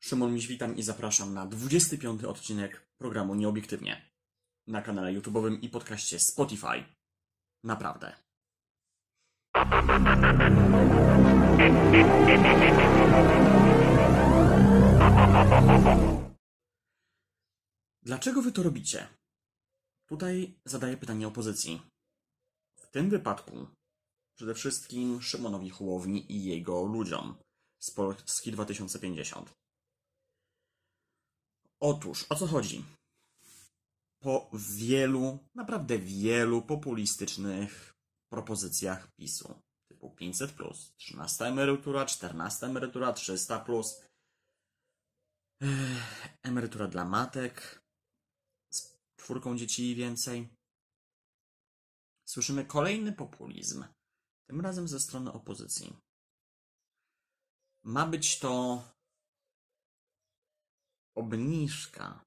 Szymon Miś, witam i zapraszam na 25 odcinek programu Nieobiektywnie na kanale YouTube'owym i podcaście Spotify. Naprawdę. Dlaczego wy to robicie? Tutaj zadaję pytanie opozycji. W tym wypadku przede wszystkim Szymonowi Hołowni i jego ludziom z Polski 2050. Otóż, o co chodzi? Po wielu, naprawdę wielu populistycznych propozycjach PiSu, typu 500, 13 emerytura, 14 emerytura, 300, ech, emerytura dla matek z czwórką dzieci i więcej, słyszymy kolejny populizm, tym razem ze strony opozycji. Ma być to obniżka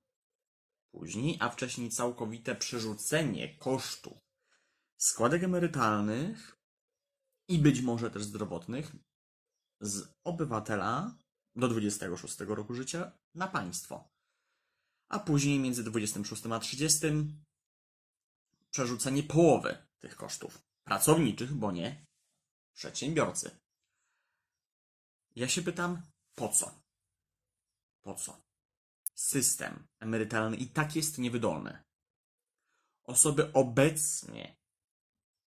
później, a wcześniej całkowite przerzucenie kosztów składek emerytalnych i być może też zdrowotnych z obywatela do 26 roku życia na państwo. A później między 26 a 30 przerzucenie połowy tych kosztów pracowniczych, bo nie przedsiębiorcy. Ja się pytam, po co? Po co? System emerytalny i tak jest niewydolny. Osoby obecnie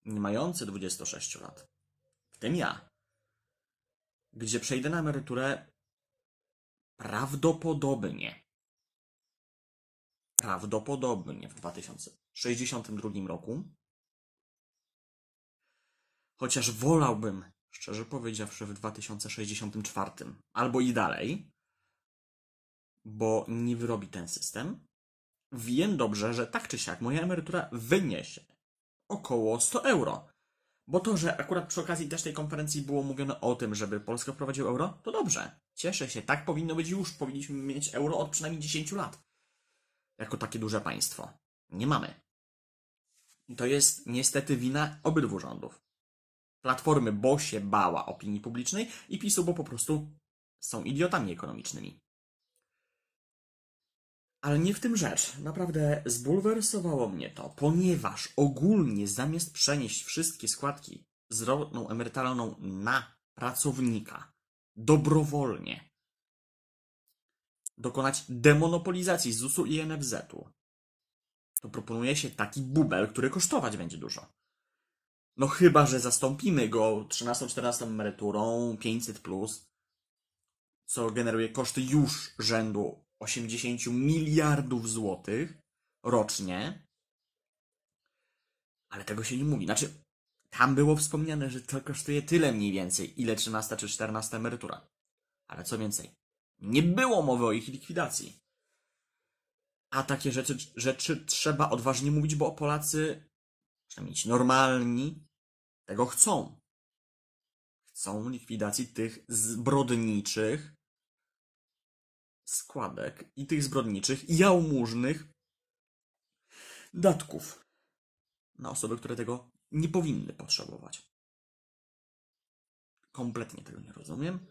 nie mające 26 lat, w tym ja, gdzie przejdę na emeryturę prawdopodobnie, prawdopodobnie w 2062 roku, chociaż wolałbym, szczerze powiedziawszy, w 2064 albo i dalej, bo nie wyrobi ten system. Wiem dobrze, że tak czy siak moja emerytura wyniesie około 100 euro. Bo to, że akurat przy okazji też tej konferencji było mówione o tym, żeby Polska wprowadziła euro, to dobrze. Cieszę się, tak powinno być już. Powinniśmy mieć euro od przynajmniej 10 lat. Jako takie duże państwo. Nie mamy. I to jest niestety wina obydwu rządów. Platformy, bo się bała opinii publicznej i PiSu, bo po prostu są idiotami ekonomicznymi. Ale nie w tym rzecz. Naprawdę zbulwersowało mnie to, ponieważ ogólnie zamiast przenieść wszystkie składki zdrowotną, emerytalną na pracownika dobrowolnie, dokonać demonopolizacji ZUS-u i NFZ-u, to proponuje się taki bubel, który kosztować będzie dużo. No chyba, że zastąpimy go 13-14 emeryturą 500+, plus, co generuje koszty już rzędu 80 miliardów złotych rocznie. Ale tego się nie mówi. Znaczy, tam było wspomniane, że to kosztuje tyle mniej więcej, ile 13 czy 14 emerytura. Ale co więcej, nie było mowy o ich likwidacji. A takie rzeczy, rzeczy trzeba odważnie mówić, bo Polacy, przynajmniej ci normalni, tego chcą. Chcą likwidacji tych zbrodniczych składek i tych zbrodniczych, jałmużnych datków na osoby, które tego nie powinny potrzebować. Kompletnie tego nie rozumiem.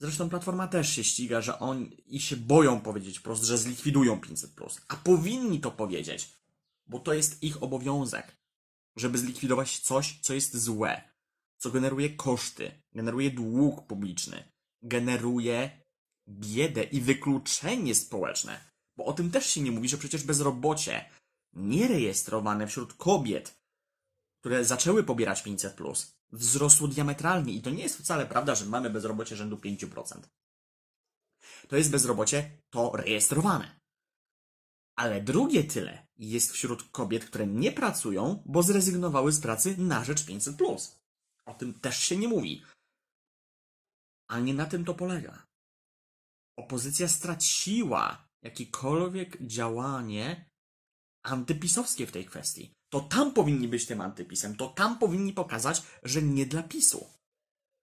Zresztą Platforma też się ściga, że oni i się boją powiedzieć wprost, że zlikwidują 500+. A powinni to powiedzieć, bo to jest ich obowiązek, żeby zlikwidować coś, co jest złe, co generuje koszty, generuje dług publiczny, generuje biedę i wykluczenie społeczne. Bo o tym też się nie mówi, że przecież bezrobocie nierejestrowane wśród kobiet, które zaczęły pobierać 500, wzrosło diametralnie. I to nie jest wcale prawda, że mamy bezrobocie rzędu 5%. To jest bezrobocie to rejestrowane. Ale drugie tyle jest wśród kobiet, które nie pracują, bo zrezygnowały z pracy na rzecz 500. O tym też się nie mówi. A nie na tym to polega opozycja straciła jakiekolwiek działanie antypisowskie w tej kwestii. To tam powinni być tym antypisem, to tam powinni pokazać, że nie dla PiSu.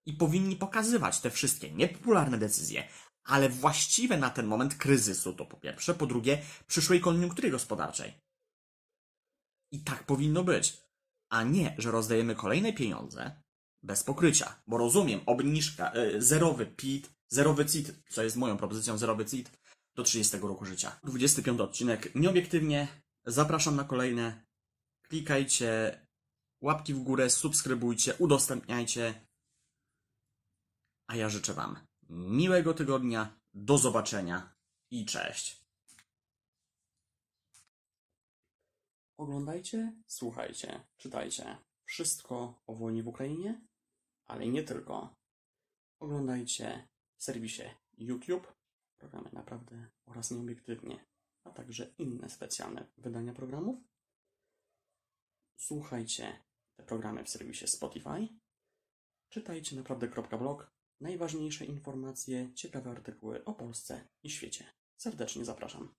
I powinni pokazywać te wszystkie niepopularne decyzje, ale właściwe na ten moment kryzysu, to po pierwsze, po drugie, przyszłej koniunktury gospodarczej. I tak powinno być. A nie, że rozdajemy kolejne pieniądze bez pokrycia. Bo rozumiem, obniżka, yy, zerowy PIT, Zerowy CIT, co jest moją propozycją, zerowy CIT do 30 roku życia. 25 odcinek. Nieobiektywnie. Zapraszam na kolejne. Klikajcie łapki w górę, subskrybujcie, udostępniajcie. A ja życzę Wam miłego tygodnia. Do zobaczenia i cześć. Oglądajcie, słuchajcie, czytajcie. Wszystko o wojnie w Ukrainie, ale nie tylko. Oglądajcie w serwisie YouTube, programy naprawdę oraz nieobiektywnie, a także inne specjalne wydania programów. Słuchajcie te programy w serwisie Spotify. Czytajcie naprawdę.blog. Najważniejsze informacje, ciekawe artykuły o Polsce i świecie. Serdecznie zapraszam.